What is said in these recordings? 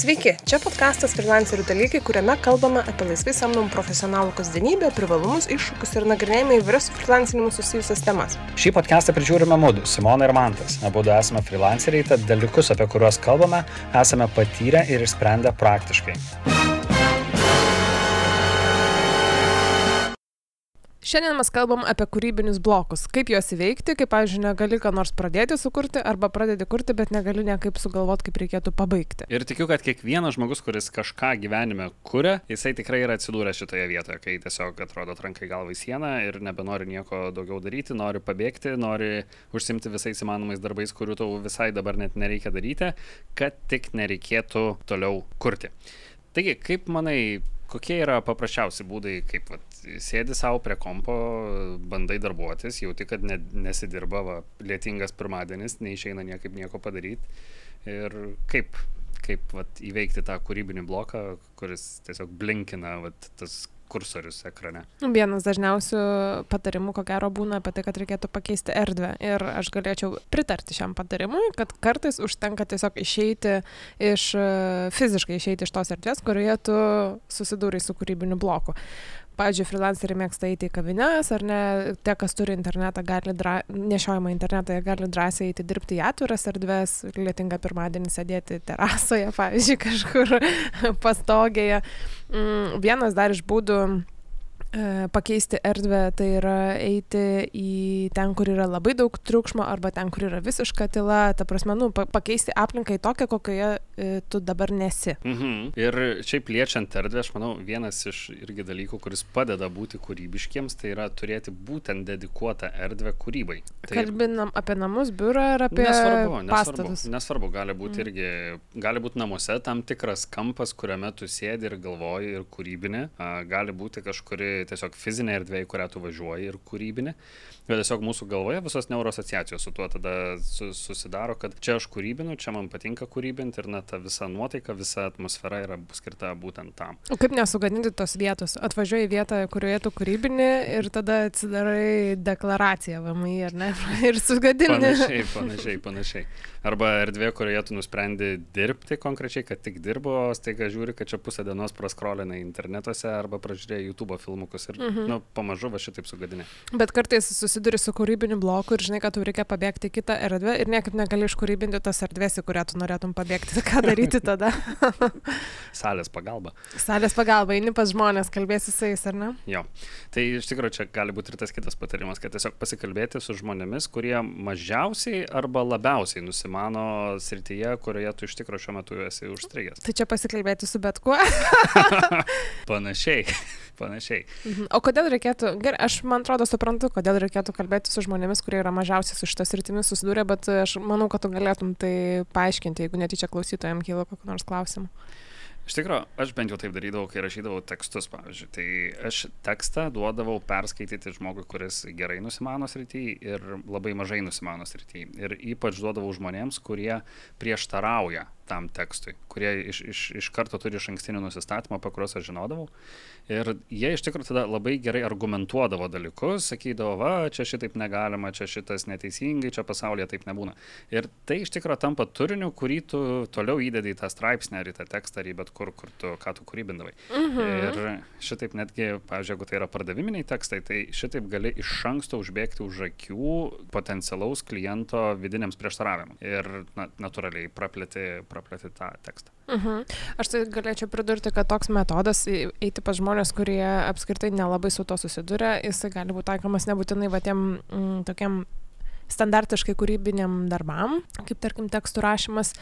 Sveiki, čia podkastas Freelancerių dalykai, kuriame kalbame apie laisvai samdomų profesionalų kasdienybę, privalumus, iššūkius ir nagrinėjame įvairias su freelancinimu susijusias temas. Šį podcastą prižiūrime mūdu, Simona ir Mantas. Abu esame freelanceriai, tad dalykus, apie kuriuos kalbame, esame patyrę ir išsprendę praktiškai. Šiandien mes kalbam apie kūrybinius blokus. Kaip juos įveikti, kaip, pavyzdžiui, negali ką nors pradėti sukurti, arba pradedi kurti, bet negali niekaip sugalvoti, kaip reikėtų pabaigti. Ir tikiu, kad kiekvienas žmogus, kuris kažką gyvenime kuria, jisai tikrai yra atsidūręs šitoje vietoje, kai tiesiog atrodo trankai galvą į sieną ir nebenori nieko daugiau daryti, nori pabėgti, nori užsimti visais įmanomais darbais, kurių tau visai dabar net nereikia daryti, kad tik nereikėtų toliau kurti. Taigi, kaip manai, kokie yra paprasčiausi būdai, kaip vat, sėdi savo prie kompo, bandai darbuotis, jauti, kad ne, nesidirba, va, lėtingas pirmadienis, neišeina niekaip nieko padaryti. Ir kaip, kaip vat, įveikti tą kūrybinį bloką, kuris tiesiog blinkina vat, tas kursorius ekrane. Vienas dažniausių patarimų, ko gero, būna apie tai, kad reikėtų pakeisti erdvę. Ir aš galėčiau pritarti šiam patarimui, kad kartais užtenka tiesiog išeiti iš, fiziškai išeiti iš tos erdvės, kurioje tu susidūrai su kūrybiniu bloku pavyzdžiui, freelanceriai mėgsta eiti į kavines, ar ne, tie, kas turi internetą, gali dra... nešiojimą internetą, jie gali drąsiai eiti dirbti į atviras erdves, lietinga pirmadienį sėdėti terasoje, pavyzdžiui, kažkur pastogėje. Mm, vienas dar iš būdų pakeisti erdvę, tai yra eiti į ten, kur yra labai daug triukšmo arba ten, kur yra visiška tyla, ta prasme, nu, pakeisti aplinką į tokią, kokioje e, tu dabar nesi. Mhm. Ir šiaip liečiant erdvę, aš manau, vienas iš irgi dalykų, kuris padeda būti kūrybiškiems, tai yra turėti būtent dedikuotą erdvę kūrybai. Tai... Kalbinam apie namus, biurą ar apie nesvarbu, pastatus? Nesvarbu, nesvarbu, gali būti mhm. irgi, gali būti namuose tam tikras kampas, kuriame tu sėdi ir galvoji ir kūrybinė, gali būti kažkuri tiesiog fizinė erdvė, į kurią tu važiuoji ir kūrybinė. Bet tiesiog mūsų galvoje visos neuroasociacijos su tuo tada su, susidaro, kad čia aš kūrybinu, čia man patinka kūrybinti ir na ta visa nuotaika, visa atmosfera yra skirta būtent tam. O kaip nesugadinti tos vietos? Atvažiuoji į vietą, kurioje tu kūrybini ir tada atsidarai deklaraciją VMI, ar ne? ir sugadini. Panašiai, panašiai, panašiai. Arba erdvė, kurioje tu nusprendi dirbti konkrečiai, kad tik dirbo, o staiga žiūri, kad čia pusę dienos praskrolinai internetuose arba pražiūrėjai YouTube filmukus ir, mhm. nu, pamažu va šitaip sugadini. Bet kartais susiduri su kūrybiniu bloku ir žinai, kad tau reikia pabėgti į kitą erdvę ir niekaip negali iškūrybinti tas erdvės, į kurią tu norėtum pabėgti. Ką daryti tada? Salės pagalba. Salės pagalba, eini pas žmonės, kalbėsi su jais, ar ne? Jo. Tai iš tikrųjų čia gali būti ir tas kitas patarimas, kad tiesiog pasikalbėti su žmonėmis, kurie mažiausiai arba labiausiai nusimano mano srityje, kurioje tu iš tikrųjų šiuo metu esi užstrigęs. Tai čia pasikalbėti su bet kuo. panašiai, panašiai. Mhm. O kodėl reikėtų, gerai, aš man atrodo suprantu, kodėl reikėtų kalbėti su žmonėmis, kurie yra mažiausiai su šitas rytimis susidūrę, bet aš manau, kad tu galėtum tai paaiškinti, jeigu netyčia klausytojams kyla kokiu nors klausimu. Iš tikrųjų, aš bent jau taip darydavau, kai rašydavau tekstus, pavyzdžiui. Tai aš tekstą duodavau perskaityti žmogui, kuris gerai nusimano srityje ir labai mažai nusimano srityje. Ir ypač duodavau žmonėms, kurie prieštarauja tam tekstui, kurie iš, iš, iš karto turi iš ankstinį nusistatymą, apie kuriuos aš žinodavau. Ir jie iš tikrųjų tada labai gerai argumentuodavo dalykus, sakydavo, va, čia šitaip negalima, čia šitas neteisingai, čia pasaulyje taip nebūna. Ir tai iš tikrųjų tampa turiniu, kurį tu toliau įdedi į tą straipsnį ar į tą tekstą ar į bet kur, kur tu, ką tu kūrybindavai. Mhm. Ir šitaip netgi, pavyzdžiui, jeigu tai yra pardaviminiai tekstai, tai šitaip gali iš anksto užbėgti už akių potencialaus kliento vidiniams prieštaravimams. Ir na, natūraliai praplėti, praplėti tą tekstą. Mhm. Aš tai galėčiau pridurti, kad toks metodas eiti pas žmonės, kurie apskritai nelabai su to susiduria, jisai gali būti taikomas nebūtinai va tiem mm, tokiam standartiškai kūrybiniam darbam, kaip tarkim tekstų rašymas,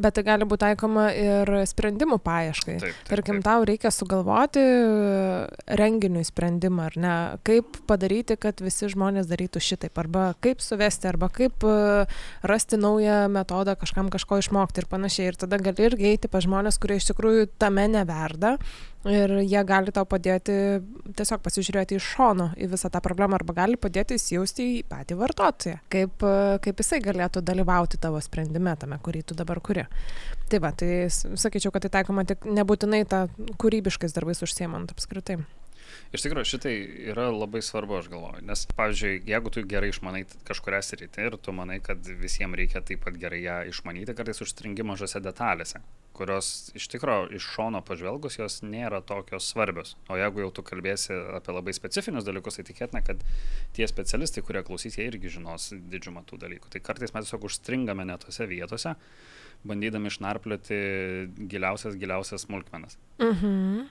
bet tai gali būti taikoma ir sprendimų paieškai. Taip, taip, tarkim, taip. tau reikia sugalvoti renginiui sprendimą, ar ne, kaip padaryti, kad visi žmonės darytų šitaip, arba kaip suvesti, arba kaip e, rasti naują metodą kažkam kažko išmokti ir panašiai. Ir tada gali irgi eiti pa žmonės, kurie iš tikrųjų tame neverda ir jie gali tau padėti tiesiog pasižiūrėti iš šono į visą tą problemą arba gali padėti įsijausti į patį vartotoją, kaip, kaip jisai galėtų dalyvauti tavo sprendime tame, kurį tu dabar kuri. Tai va, tai sakyčiau, kad tai taikoma tik nebūtinai tą kūrybiškais darbais užsiemant apskritai. Iš tikrųjų, šitai yra labai svarbu, aš galvoju. Nes, pavyzdžiui, jeigu tu gerai išmanai kažkuria sritį ir tu manai, kad visiems reikia taip pat gerai ją išmanyti, kartais užstringi mažose detalėse, kurios iš tikrųjų iš šono pažvelgus jos nėra tokios svarbios. O jeigu jau tu kalbėsi apie labai specifinius dalykus, tai tikėtina, kad tie specialistai, kurie klausys, jie irgi žinos didžiumą tų dalykų. Tai kartais mes tiesiog užstringame netose vietose bandydami išnarplioti giliausias, giliausias smulkmenas. Mhm.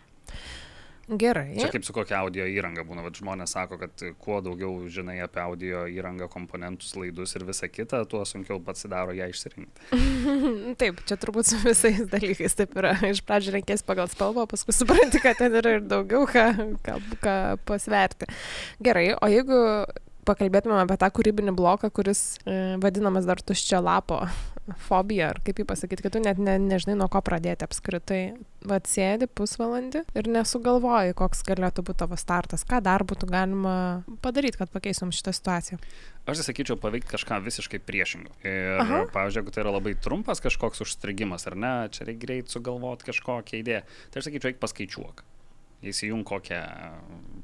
Gerai. Čia kaip su kokia audio įranga būna, bet žmonės sako, kad kuo daugiau žinai apie audio įrangą, komponentus, laidus ir visą kitą, tuo sunkiau pasidaro ją išsirinkti. taip, čia turbūt su visais dalykais taip yra. Iš pradžių reikės pagal spalvą, paskui supranti, kad ten yra ir daugiau ką, ką, ką pasverti. Gerai, o jeigu pakalbėtumėm apie tą kūrybinį bloką, kuris e, vadinamas dar tuščio lapo fobija, ar kaip jį pasakyti, kad tu net ne, nežinai, nuo ko pradėti apskritai. Vat sėdi pusvalandį ir nesugalvoji, koks galėtų būti tavo startas, ką dar būtų galima padaryti, kad pakeistum šitą situaciją. Aš tai sakyčiau, paveikti kažką visiškai priešingo. Ir, Aha. pavyzdžiui, jeigu tai yra labai trumpas kažkoks užstrigimas, ar ne, čia reikia greit sugalvoti kažkokią idėją, tai aš sakyčiau, reikia paskaičiuok įsijung kokią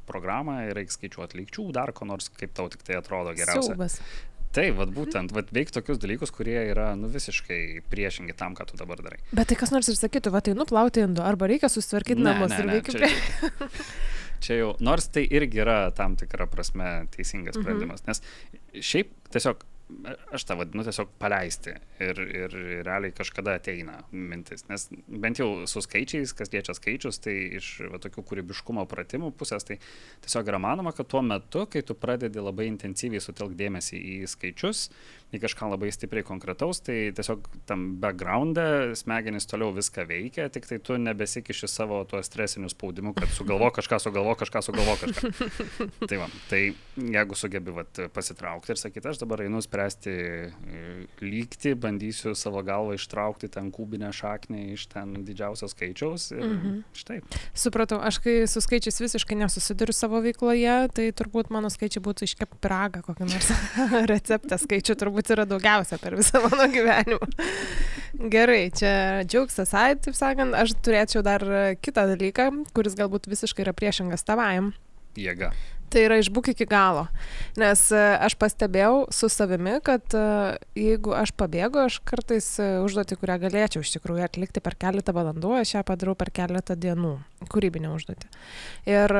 programą ir reikia skaičiuoti lygčių, dar ko nors, kaip tau tik tai atrodo geriausia. Siaubas. Taip, vat būtent, vat veik tokius dalykus, kurie yra, nu, visiškai priešingi tam, ką tu dabar darai. Bet tai kas nors ir sakytų, va tai nuplauti indų, arba reikia susitvarkyti namus ne, ir reikia prie... Čia, čia jau, nors tai irgi yra tam tikra prasme teisingas mhm. sprendimas, mhm. nes šiaip tiesiog aš tą vadinu tiesiog paleisti ir, ir realiai kažkada ateina mintis. Nes bent jau su skaičiais, kas liečia skaičius, tai iš va, tokių kūrybiškumo pratimų pusės, tai tiesiog yra manoma, kad tuo metu, kai tu pradedi labai intensyviai sutelkdėmėsi į skaičius, į kažką labai stipriai konkretaus, tai tiesiog tam background'e smegenys toliau viską veikia, tik tai tu nebesikiši savo tuo stresiniu spaudimu, kad sugalvo kažką, sugalvo kažką, sugalvo kažką. tai va, tai jeigu sugebi vat, pasitraukti ir sakyti, aš dabar einu spręsti e, lygti, bandysiu savo galvą ištraukti ten kubinę šaknį iš ten didžiausio skaičiaus. Ir mhm. štai. Supratau, aš kai su skaičiais visiškai nesusiduriu savo veikloje, tai turbūt mano skaičiai būtų iškep piragą, kokį nors receptą skaičių turbūt yra daugiausia per visą mano gyvenimą. Gerai, čia džiaugsas, ai, taip sakant, aš turėčiau dar kitą dalyką, kuris galbūt visiškai yra priešingas tavajam. Jėga tai yra išbūk iki galo. Nes e, aš pastebėjau su savimi, kad e, jeigu aš pabėgu, aš kartais e, užduotį, kurią galėčiau iš tikrųjų atlikti per keletą valandų, aš ją padarau per keletą dienų, kūrybinę užduotį. Ir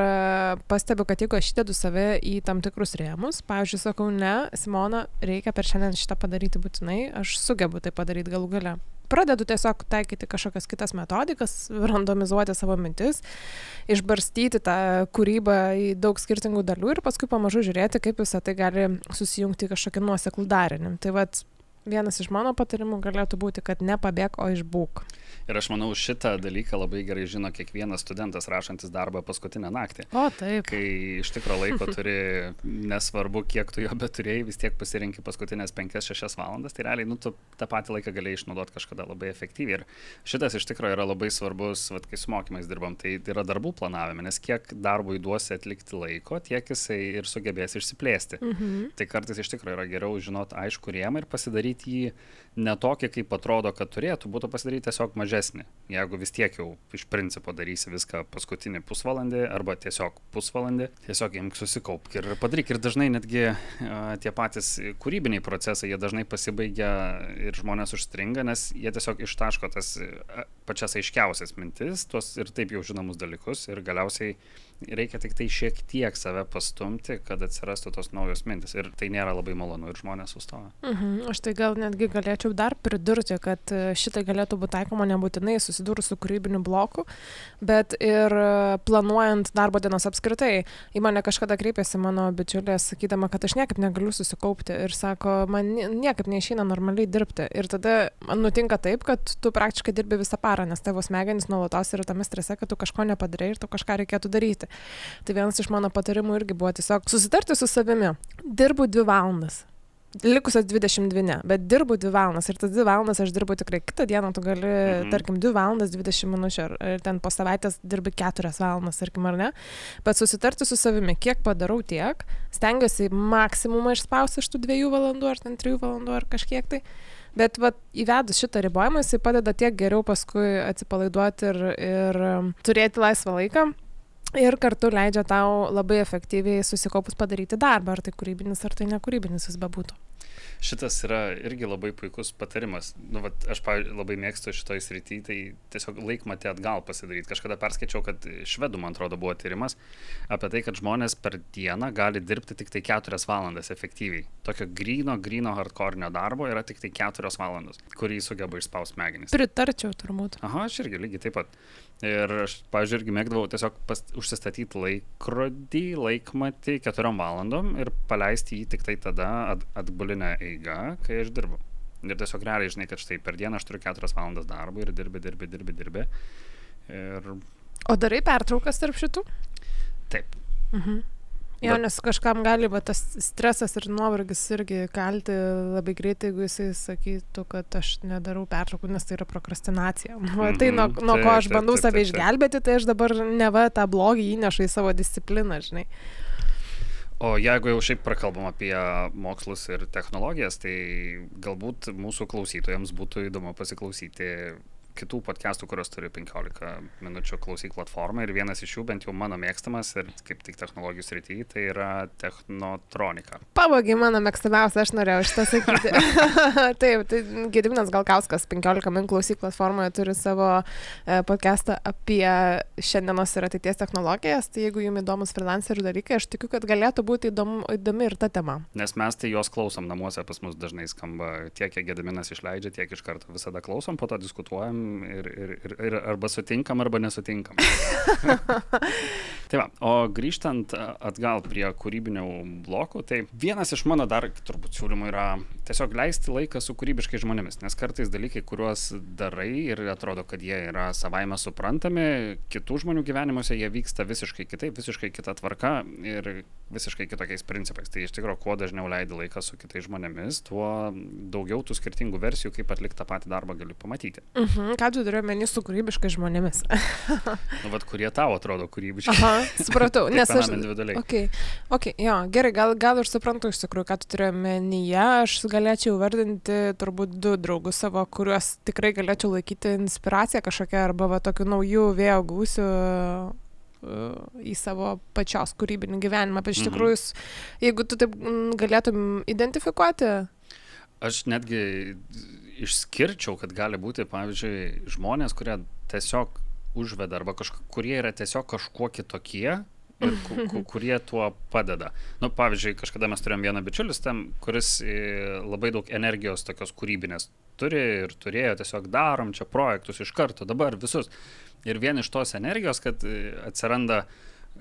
pastebiu, kad jeigu aš įdedu save į tam tikrus rėmus, pavyzdžiui, sakau, ne, Simona, reikia per šiandien šitą padaryti būtinai, aš sugebu tai padaryti galų gale pradedu tiesiog taikyti kažkokias kitas metodikas, randomizuoti savo mintis, išbarstyti tą kūrybą į daug skirtingų dalių ir paskui pamažu žiūrėti, kaip visą tai gali susijungti kažkokį nuoseklų darinį. Tai vad vienas iš mano patarimų galėtų būti, kad nepabėg, o išbūk. Ir aš manau, šitą dalyką labai gerai žino kiekvienas studentas rašantis darbą paskutinę naktį. O taip. Kai iš tikro laiko turi, nesvarbu, kiek tu jo beturėjai, vis tiek pasirinkti paskutinės 5-6 valandas, tai realiai, nu, tu tą patį laiką galėjai išnaudoti kažkada labai efektyviai. Ir šitas iš tikro yra labai svarbus, vat, kai su mokymais dirbam, tai yra darbų planavime, nes kiek darbui duosi atlikti laiko, tiek jisai ir sugebės išsiplėsti. Mhm. Tai kartais iš tikro yra geriau žinot aišku rėmą ir pasidaryti jį ne tokį, kaip atrodo, kad turėtų, būtų pasidaryti tiesiog mažesnį. Jeigu vis tiek jau iš principo darysi viską paskutinį pusvalandį arba tiesiog pusvalandį, tiesiog imk susikaupk ir padaryk. Ir dažnai netgi a, tie patys kūrybiniai procesai, jie dažnai pasibaigia ir žmonės užstringa, nes jie tiesiog ištaško tas pačias aiškiausias mintis, tuos ir taip jau žinomus dalykus ir galiausiai reikia tik tai šiek tiek save pastumti, kad atsirastų tos naujos mintis. Ir tai nėra labai malonu ir žmonės sustoja. Mhm. Aš tai gal netgi galėčiau dar pridurti, kad e, šitai galėtų būti taikoma nebūtinai susidūrus su kūrybiniu bloku, bet ir e, planuojant darbo dienos apskritai. Į mane kažkada kreipėsi mano bičiulė, sakydama, kad aš niekaip negaliu susikaupti ir sako, man niekaip neišeina normaliai dirbti. Ir tada nutinka taip, kad tu praktiškai dirbi visą parą, nes tavo smegenys nuolatos yra tame strese, kad tu kažko nepadarai ir tu kažką reikėtų daryti daryti. Tai vienas iš mano patarimų irgi buvo tiesiog susitarti su savimi. Dirbu dvi valandas. Likusios 22, ne, bet dirbu 2 valandas ir tas 2 valandas aš dirbu tikrai kitą dieną, tu gali, mhm. tarkim, 2 valandas 20 minučių ir, ir ten po savaitės dirbi 4 valandas, tarkim, ar ne, bet susitarti su savimi, kiek padarau tiek, stengiuosi maksimumą išspausti iš tų 2 valandų ar ten 3 valandų ar kažkiek tai, bet vat, įvedus šitą ribojimą, jisai padeda tiek geriau paskui atsipalaiduoti ir, ir turėti laisvą laiką ir kartu leidžia tau labai efektyviai susikaupus padaryti darbą, ar tai kūrybinis, ar tai nekūrybinis jis bebūtų. Šitas yra irgi labai puikus patarimas. Nu, vat, aš labai mėgstu šitoj srity, tai tiesiog laikmatį atgal pasidaryti. Kažkada perskaičiau, kad švedų, man atrodo, buvo tyrimas apie tai, kad žmonės per dieną gali dirbti tik tai 4 valandas efektyviai. Tokio grino, grino hardcore darbo yra tik tai 4 valandos, kurį sugeba išspausti smegenys. Pritarčiau turbūt. Aha, aš irgi lygiai taip pat. Ir aš, pavyzdžiui, irgi mėgdavau tiesiog pas, užsistatyti laikrodį, laikmatį keturiom valandom ir paleisti jį tik tai tada at, atbulinę eigą, kai aš dirbu. Ir tiesiog realiai žinai, kad štai per dieną aš turiu keturias valandas darbo ir dirbi, dirbi, dirbi, dirbi. Ir... O darai pertraukas tarp šitų? Taip. Mhm. Jo, nes kažkam gali, bet tas stresas ir nuovargis irgi kalti labai greitai, jeigu jisai sakytų, kad aš nedarau pertraukų, nes tai yra prokrastinacija. -hmm. Tai nuo, nuo ko aš bandau save išgelbėti, tai aš dabar neva tą blogį įnešu į savo discipliną, žinai. O jeigu jau šiaip prakalbam apie mokslus ir technologijas, tai galbūt mūsų klausytojams būtų įdomu pasiklausyti kitų podcastų, kurios turi 15 minučių klausyk platformą ir vienas iš jų, bent jau mano mėgstamas ir kaip tik technologijų srityje, tai yra Technotronika. Pavogė mano mėgstamiausia, aš norėjau šitą sakyti. Taip, tai Gediminas Galkauskas 15 min klausyk platformoje turi savo e, podcastą apie šiandienos ir ateities technologijas, tai jeigu jums įdomus freelancerių dalykai, aš tikiu, kad galėtų būti įdomu, įdomi ir ta tema. Nes mes tai jos klausom namuose, pas mus dažnai skamba tiek, kiek Gediminas išleidžia, tiek iš karto visada klausom, po to diskutuojam ir, ir, ir, ir arba sutinkam, arba nesutinkam. tai va, o grįžtant atgal prie kūrybinių blokų, tai vienas iš mano dar turbūt siūlymų yra tiesiog leisti laiką su kūrybiškai žmonėmis, nes kartais dalykai, kuriuos darai ir atrodo, kad jie yra savaime suprantami, kitų žmonių gyvenimuose jie vyksta visiškai kitaip, visiškai kita tvarka ir visiškai kitokiais principais. Tai iš tikrųjų, kuo dažniau leidi laiką su kitais žmonėmis, tuo daugiau tų skirtingų versijų, kaip atlikti tą patį darbą gali pamatyti. Mhm. Ką tu turi omeny su kūrybiškai žmonėmis? nu, vad, kurie tau atrodo kūrybiškai. Aha, supratau, nes aš... Individualiai. Okay. Okay, jo, gerai, gal, gal aš suprantu iš tikrųjų, ką tu turi omenyje. Aš galėčiau vardinti turbūt du draugus savo, kuriuos tikrai galėčiau laikyti inspiraciją kažkokią arba va, tokių naujų vėjo gūsių į savo pačios kūrybinį gyvenimą. Bet iš mhm. tikrųjų, jeigu tu taip galėtum identifikuoti. Aš netgi išskirčiau, kad gali būti, pavyzdžiui, žmonės, kurie tiesiog užveda arba kažk kurie yra tiesiog kažkuo kitokie ir ku, ku, kurie tuo padeda. Nu, pavyzdžiui, kažkada mes turėjom vieną bičiulis tam, kuris e, labai daug energijos tokios kūrybinės turi ir turėjo tiesiog darom čia projektus iš karto, dabar visus. Ir vien iš tos energijos, kad e, atsiranda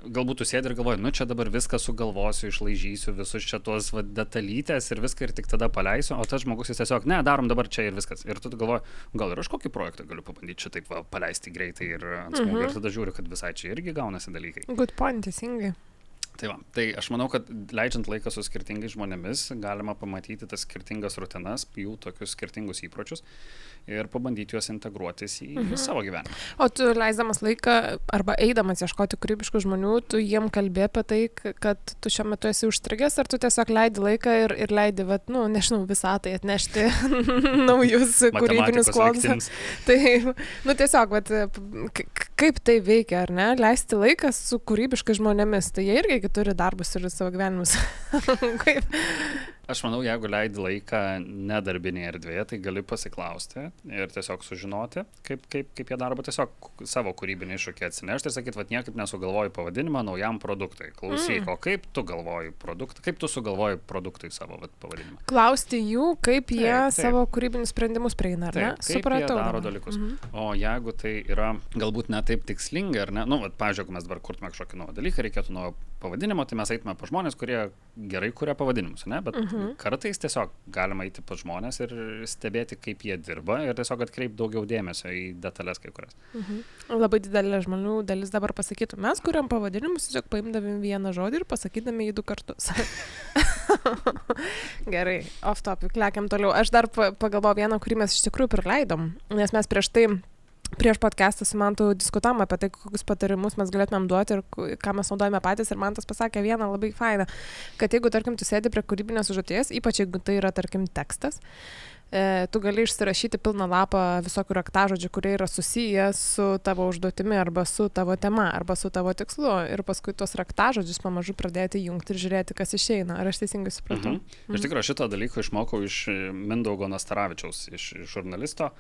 galbūt tu sėdi ir galvoji, nu čia dabar viską sugalvosiu, išlaižysiu visus čia tuos va, detalytės ir viską ir tik tada paleisiu, o tas žmogus jis tiesiog, ne, darom dabar čia ir viskas. Ir tu galvoji, gal ir aš kokį projektą galiu pabandyti čia taip va, paleisti greitai ir ant smūgio. Mhm. Ir tada žiūriu, kad visai čia irgi gaunasi dalykai. Good point, teisingai. Tai, va, tai aš manau, kad leidžiant laiką su skirtingais žmonėmis galima pamatyti tas skirtingas rutinas, jų tokius skirtingus įpročius ir pabandyti juos integruotis į mhm. savo gyvenimą. O tu leisdamas laiką arba eidamas ieškoti kūrybiškų žmonių, tu jiem kalbė apie tai, kad tu šiuo metu esi užstrigęs, ar tu tiesiog leidi laiką ir, ir leidi, vat, nu, nežinau, visą tai atnešti naujus kūrybinius klausimus. Tai, nu, tiesiog, vat, kaip tai veikia, ar ne? Leisti laiką su kūrybiškai žmonėmis, tai jie irgi turi darbus ir savo gyvenimus. kaip? Aš manau, jeigu leidi laiką nedarbinėje erdvėje, tai gali pasiklausti ir tiesiog sužinoti, kaip, kaip, kaip jie daro, tiesiog savo kūrybinį iššūkį atsinešti ir sakyti, vad niekaip nesugalvoju pavadinimą naujam produktui. Klausyk, mm. o kaip tu galvoji produktą, kaip tu sugalvoji produktui savo vat, pavadinimą. Klausti jų, kaip jie taip, taip. savo kūrybinius sprendimus prieina, ar ne? Taip, Supratau. Daro dabar. dalykus. Mm -hmm. O jeigu tai yra galbūt ne taip tikslinga, ar ne, nu, vat, pavyzdžiui, jeigu mes dabar kurtume kažkokį naują dalyką, reikėtų naujo pavadinimo, tai mes eitume pa žmonės, kurie gerai kuria pavadinimus, ne? Bet mm -hmm. Kartais tiesiog galima eiti pa žmonės ir stebėti, kaip jie dirba ir tiesiog atkreipti daugiau dėmesio į detalės kai kurias. Mhm. Labai didelė žmonių dalis dabar pasakytų, mes kuriam pavadinimus, tiesiog paimdami vieną žodį ir pasakydami jį du kartus. Gerai, off topic, lekiam toliau. Aš dar pagalvojau vieną, kurį mes iš tikrųjų prileidom, nes mes prieš tai prieš podcastą su Mantu diskutavom apie tai, kokius patarimus mes galėtumėm duoti ir ką mes naudojame patys. Ir man tas pasakė vieną labai fainą, kad jeigu, tarkim, tu sėdi prie kūrybinės užduoties, ypač jeigu tai yra, tarkim, tekstas, e, tu gali išsirašyti pilną lapą visokių raktažodžių, kurie yra susiję su tavo užduotimi arba su tavo tema arba su tavo tikslu ir paskui tuos raktažodžius pamažu pradėti jungti ir žiūrėti, kas išeina. Ar aš teisingai supratau? Mhm. Mm iš tikrųjų šito dalyko išmokau iš Mindaugo Nastaravičiaus, iš žurnalisto.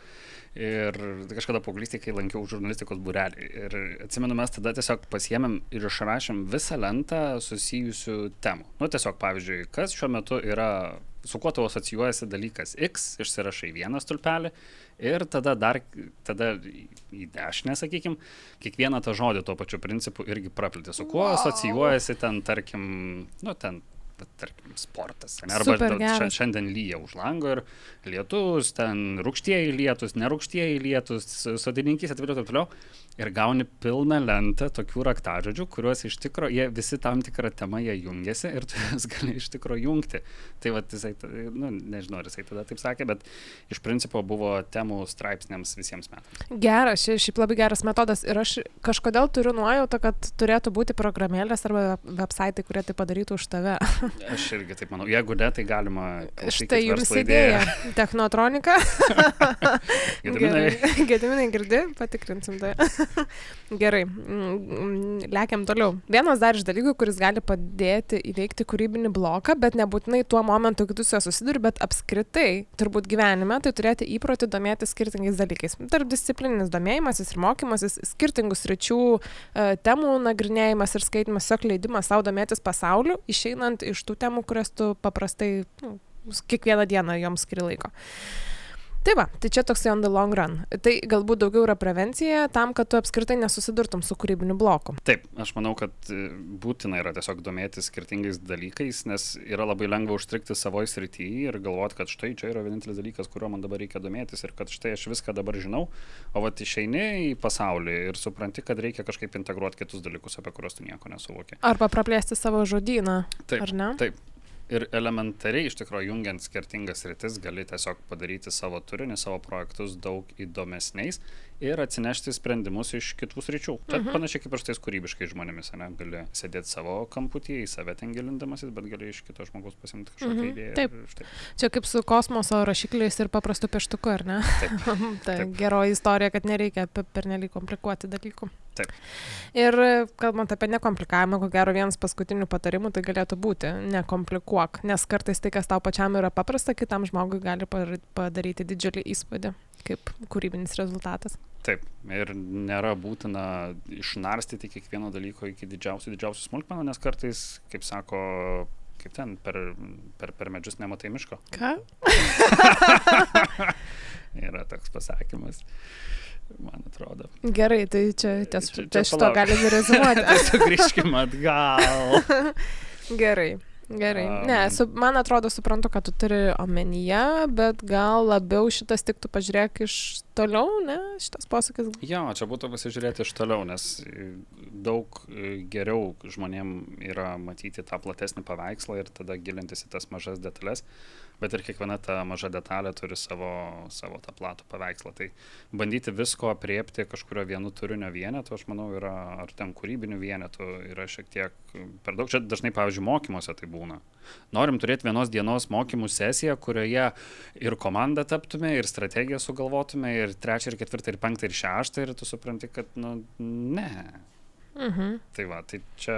Ir kažkada paauglystėje, kai lankiau žurnalistikos burelį. Ir atsimenu, mes tada tiesiog pasiemėm ir išrašėm visą lentą susijusių temų. Nu, tiesiog, pavyzdžiui, kas šiuo metu yra su kuo tau asocijuojasi dalykas X, išsirašai vieną stulpelį ir tada dar, tada į dešinę, sakykime, kiekvieną tą žodį tuo pačiu principu irgi praplėti, su kuo wow. asocijuojasi ten, tarkim, nu, ten tarkim, sportas. Ne? Arba ša, šiandien lyja už lango ir lietus, ten rūkštieji lietus, nerūkštieji lietus, sodininkys atviriau ir taip toliau ir gauni pilną lentą tokių raktažodžių, kuriuos iš tikrųjų, jie visi tam tikrą temą jie jungiasi ir tu jas gali iš tikrųjų jungti. Tai va, jisai, nu, nežinau, ar jisai tada taip sakė, bet iš principo buvo temų straipsniams visiems metams. Geras, šiaip labai geras metodas ir aš kažkodėl turiu nuojautą, kad turėtų būti programėlės arba websaitai, kurie tai padarytų už tave. aš irgi taip manau, jeigu ne, tai galima. Štai jums idėja. Technotronika. Gediminai. Gediminai girdi, patikrinsim tai. Gerai, mm, lekiam toliau. Vienas dar iš dalykų, kuris gali padėti įveikti kūrybinį bloką, bet nebūtinai tuo momentu, kai tu su juo susiduri, bet apskritai, turbūt gyvenime, tai turėti įprotį domėtis skirtingais dalykais. Tarp disciplininis domėjimasis ir mokymasis, skirtingus ryčių e, temų nagrinėjimas ir skaitimas, tiesiog leidimas savo domėtis pasauliu, išeinant iš tų temų, kurias tu paprastai nu, kiekvieną dieną joms skiri laiko. Uh, Tai va, tai čia toksai on the long run. Tai galbūt daugiau yra prevencija tam, kad tu apskritai nesusidurtum su kūrybiniu bloku. Taip, aš manau, kad e, būtina yra tiesiog domėtis skirtingais dalykais, nes yra labai lengva užstrikti savoje srityje ir galvoti, kad štai čia yra vienintelis dalykas, kuriuo man dabar reikia domėtis ir kad štai aš viską dabar žinau, o va išeini į pasaulį ir supranti, kad reikia kažkaip integruoti kitus dalykus, apie kuriuos tu nieko nesuvoki. Arba praplėsti savo žodyną. Taip, ar ne? Taip, ir elementariai iš tikrųjų jungiant skirtingas rytis gali tiesiog padaryti savo turinį, savo projektus daug įdomesniais ir atsinešti sprendimus iš kitų sričių. Mhm. panašiai kaip ir tais kūrybiškai žmonėmis, ne? gali sėdėti savo kamputyje, į save ten gilindamasis, bet gali iš kito žmogaus pasimti kažkokią mhm. idėją. Taip. Štai. Čia kaip su kosmoso rašikliais ir paprastu pieštuku, ar ne? Taip. tai Taip. geroji istorija, kad nereikia per nelik komplikuoti dalykų. Taip. Ir kalbant apie nekomplikavimą, ko gero vienas paskutinių patarimų tai galėtų būti nekomplikuok, nes kartais tai, kas tau pačiam yra paprasta, kitam žmogui gali padaryti didžiulį įspūdį kaip kūrybinis rezultatas. Taip, ir nėra būtina išnarstyti kiekvieno dalyko iki didžiausių, didžiausių smulkmenų, nes kartais, kaip sako, kaip ten, per, per, per medžius nematai miško. Ką? Yra toks pasakymas man atrodo. Gerai, tai čia ties, čia, čia šito galime rezumuoti. Sugrįžkime atgal. Gerai. Gerai. Ne, su, man atrodo, suprantu, kad tu turi omenyje, bet gal labiau šitas tiktų pažiūrėk iš toliau, ne, šitas posakis. Jo, čia būtų pasižiūrėti iš toliau, nes daug geriau žmonėm yra matyti tą platesnį paveikslą ir tada gilintis į tas mažas detalės bet ir kiekviena ta maža detalė turi savo, savo tą platų paveikslą. Tai bandyti visko apriepti kažkurio vienu turinio vienetu, aš manau, yra, ar ten kūrybinių vienetų yra šiek tiek per daug. Čia dažnai, pavyzdžiui, mokymuose tai būna. Norim turėti vienos dienos mokymų sesiją, kurioje ir komandą taptume, ir strategiją sugalvotume, ir trečią, ir ketvirtą, ir penktą, ir šeštą, ir tu supranti, kad, nu, ne. Mhm. Tai va, tai čia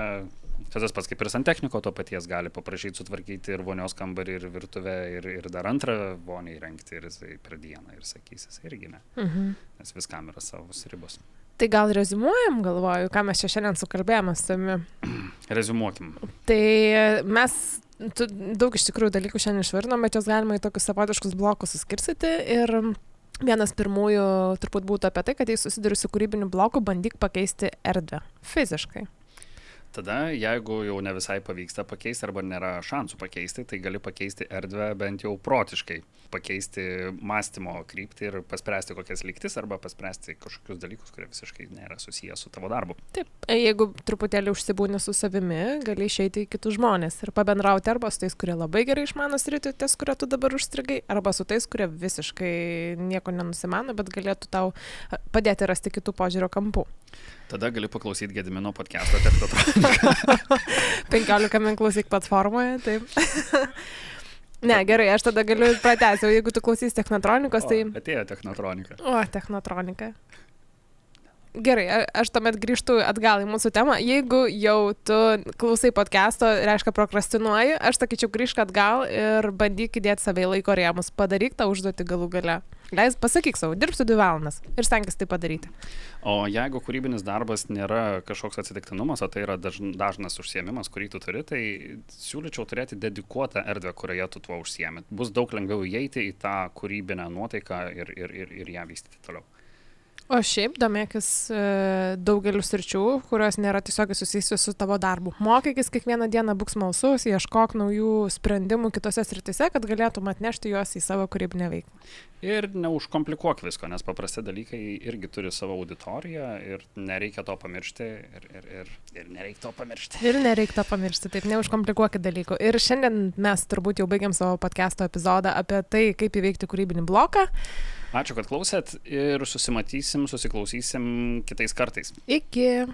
Čia tas pats kaip ir santechniko to paties gali paprašyti sutvarkyti ir vonios kambarį, ir virtuvę, ir, ir dar antrą vonį įrengti, ir jisai per dieną, ir sakys, jis irgi ne. Mhm. Nes viskam yra savos ribos. Tai gal rezumuojam, galvoju, ką mes čia šiandien sukalbėjome su tavimi. Rezumuokim. Tai mes tu, daug iš tikrųjų dalykų šiandien išvardinom, bet juos galima į tokius savotiškus blokus suskirstyti ir Vienas pirmųjų turbūt būtų apie tai, kad jei susiduri su kūrybiniu bloku, bandyk pakeisti erdvę fiziškai. Tada, jeigu jau ne visai pavyksta pakeisti arba nėra šansų pakeisti, tai gali pakeisti erdvę bent jau protiškai, pakeisti mąstymo kryptį ir paspręsti kokias lygtis arba paspręsti kažkokius dalykus, kurie visiškai nėra susijęs su tavo darbu. Taip, jeigu truputėlį užsibūni su savimi, gali išeiti į kitus žmonės ir pabendrauti arba su tais, kurie labai gerai išmano sritį, ties, kurio tu dabar užstrigai, arba su tais, kurie visiškai nieko nenusimano, bet galėtų tau padėti rasti kitų požiūrio kampų. Tada gali paklausyti Gedimino podcast'o technotronika. 15 min klausyk platformoje, taip. Ne, gerai, aš tada galiu pratęsti, jeigu tu klausys technotronikos, tai... O, atėjo technotronika. O, technotronika. Gerai, aš tuomet grįžtu atgal į mūsų temą. Jeigu jau tu klausai podcast'o, reiškia prokrastinuoji, aš sakyčiau grįžk atgal ir bandyk įdėti save į laiko rėmus. Padaryk tą užduotį galų gale. Leis, pasakyk savo, dirbsiu dvi valandas ir stenkis tai padaryti. O jeigu kūrybinis darbas nėra kažkoks atsitiktinumas, o tai yra dažn, dažnas užsiemimas, kurį tu turi, tai siūlyčiau turėti dedikuotą erdvę, kurioje tu tuo užsiemi. Bus daug lengviau įeiti į tą kūrybinę nuotaiką ir, ir, ir, ir ją vystyti toliau. O šiaip domėkis e, daugeliu sričių, kurios nėra tiesiog susijusios su tavo darbu. Mokykis kiekvieną dieną, būk smalsus, ieškok naujų sprendimų kitose sritise, kad galėtum atnešti juos į savo kūrybinę veiklą. Ir neužkomplikuok visko, nes paprasti dalykai irgi turi savo auditoriją ir nereikia to pamiršti ir, ir, ir, ir nereikia to pamiršti. Ir nereikia to pamiršti, taip neužkomplikuokit dalykų. Ir šiandien mes turbūt jau baigiam savo podcast'o epizodą apie tai, kaip įveikti kūrybinį bloką. Ačiū, kad klausėt ir susimatysim, susiklausysim kitais kartais. Iki.